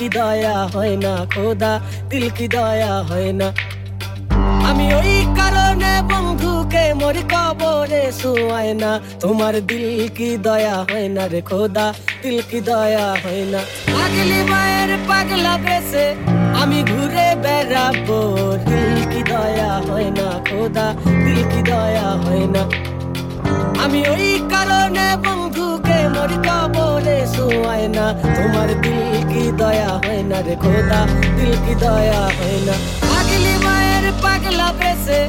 কি দয়া হয় না খোদা? দিল কি দয়া হয় না? আমি ওই কারণে বন্ধুকে মরি কবরে শুয়ায় না। তোমার দিল কি দয়া হয় না রে খোদা? দিল কি দয়া হয় না? পাগলি মায়ের পাগলা বেসে আমি ঘুরে বেড়াবো। দিল কি দয়া হয় না খোদা? দিল কি দয়া হয় না? আমি ওই কারণে বন্ধুকে মরি কবরে শুয়ায় না তোমার দিল কি দয়া হয় না রে খোদা, দিল কি দয়া হয় না। পাগলি মায়ের পাগলা বেসে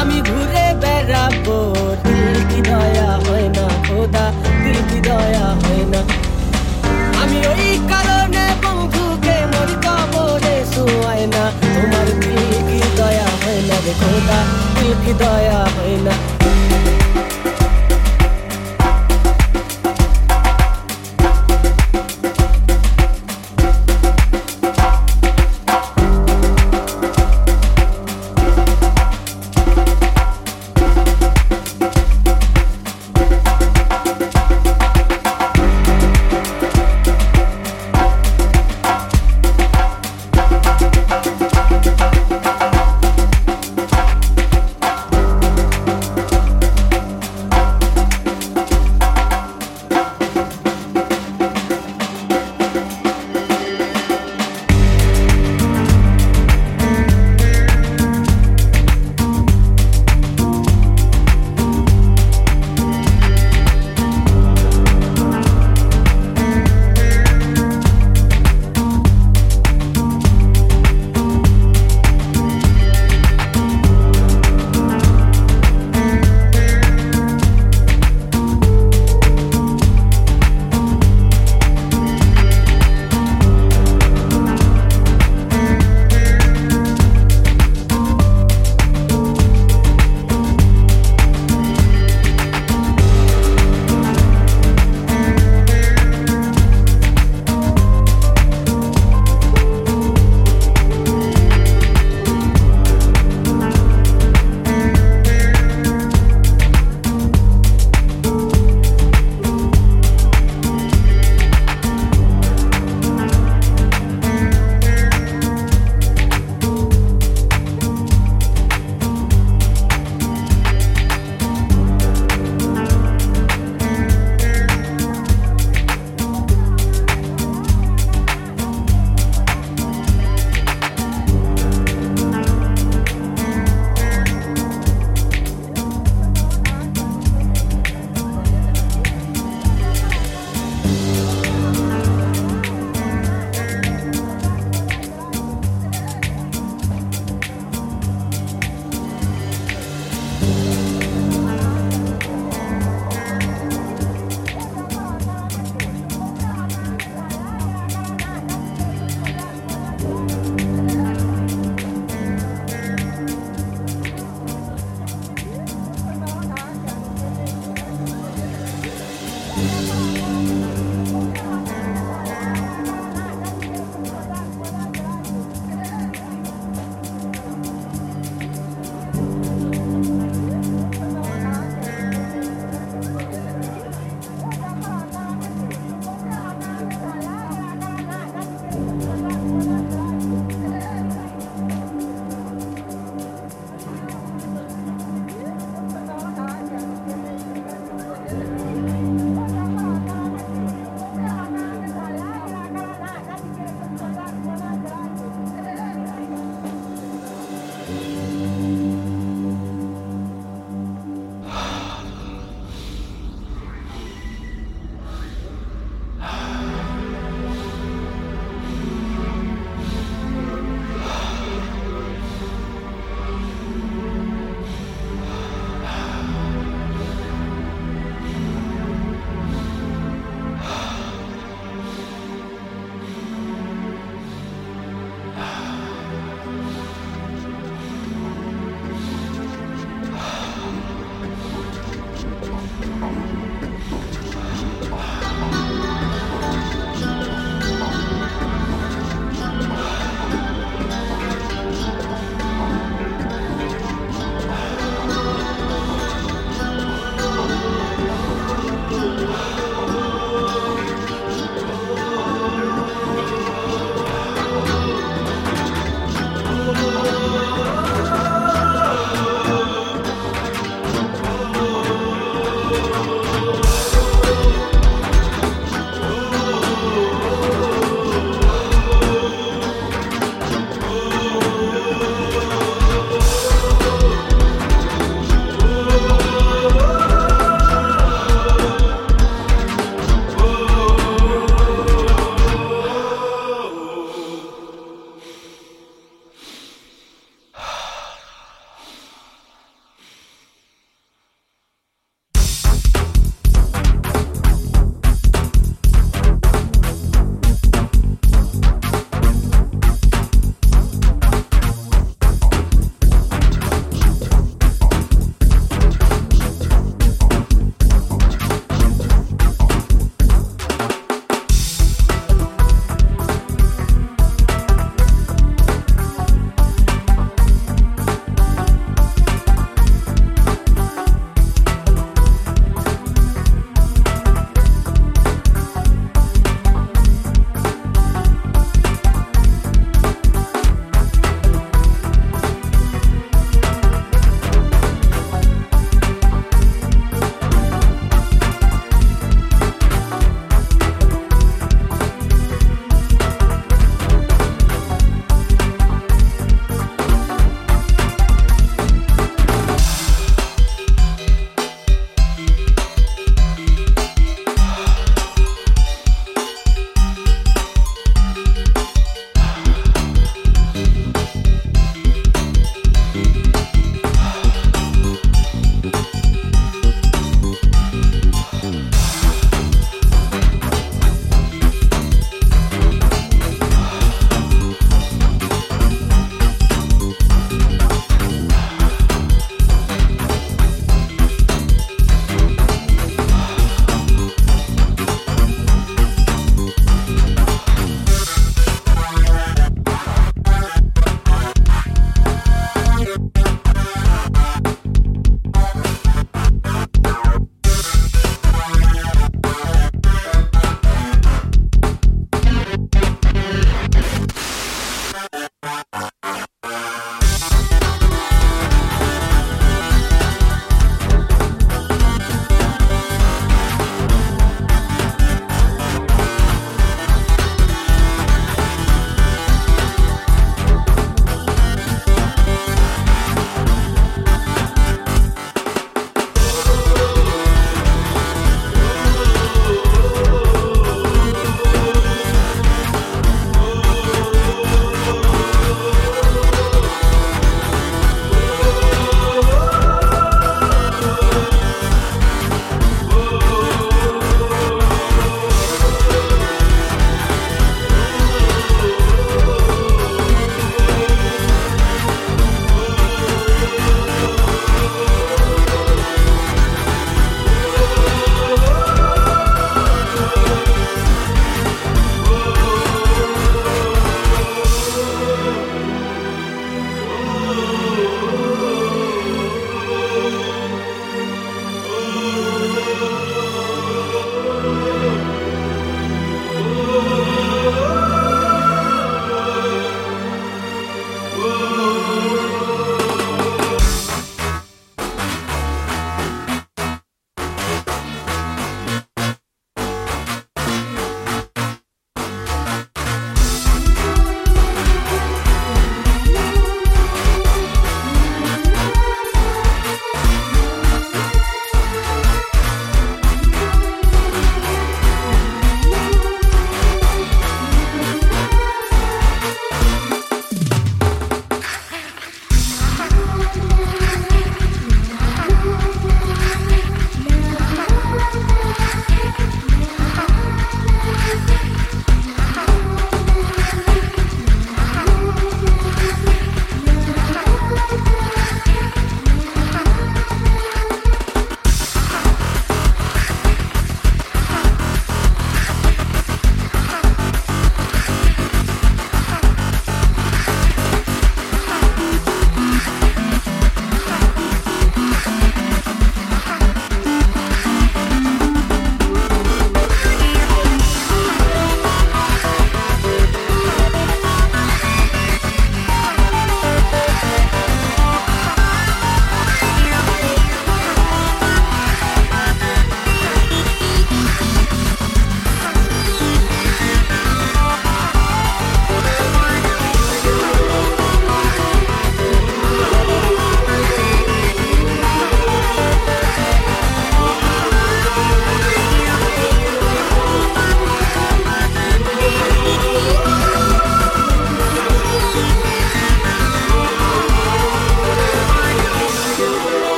আমি ঘুরে বেড়াবো, দিল কি দয়া হয় না খোদা, দিল কি দয়া হয় না। আমি ওই কারণে বন্ধুকে মরি কবরে শুয়ায় না তোমার দিল কি দয়া হয় না রে খোদা, দিল কি দয়া হয় না।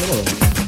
ねこれ。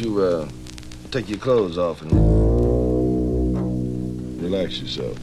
You uh, take your clothes off and relax yourself?